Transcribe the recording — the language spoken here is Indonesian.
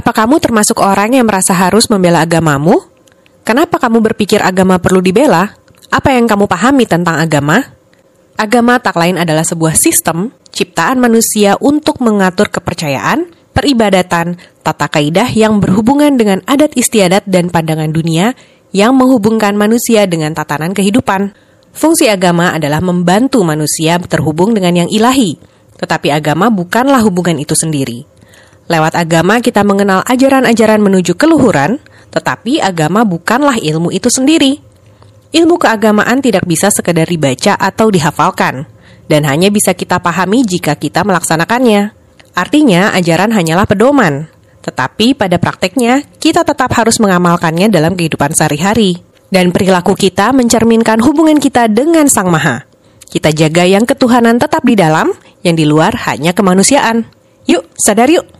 Apa kamu termasuk orang yang merasa harus membela agamamu? Kenapa kamu berpikir agama perlu dibela? Apa yang kamu pahami tentang agama? Agama tak lain adalah sebuah sistem ciptaan manusia untuk mengatur kepercayaan, peribadatan, tata kaidah yang berhubungan dengan adat istiadat dan pandangan dunia yang menghubungkan manusia dengan tatanan kehidupan. Fungsi agama adalah membantu manusia terhubung dengan yang ilahi, tetapi agama bukanlah hubungan itu sendiri. Lewat agama kita mengenal ajaran-ajaran menuju keluhuran, tetapi agama bukanlah ilmu itu sendiri. Ilmu keagamaan tidak bisa sekedar dibaca atau dihafalkan, dan hanya bisa kita pahami jika kita melaksanakannya. Artinya, ajaran hanyalah pedoman, tetapi pada prakteknya kita tetap harus mengamalkannya dalam kehidupan sehari-hari. Dan perilaku kita mencerminkan hubungan kita dengan Sang Maha. Kita jaga yang ketuhanan tetap di dalam, yang di luar hanya kemanusiaan. Yuk, sadar yuk!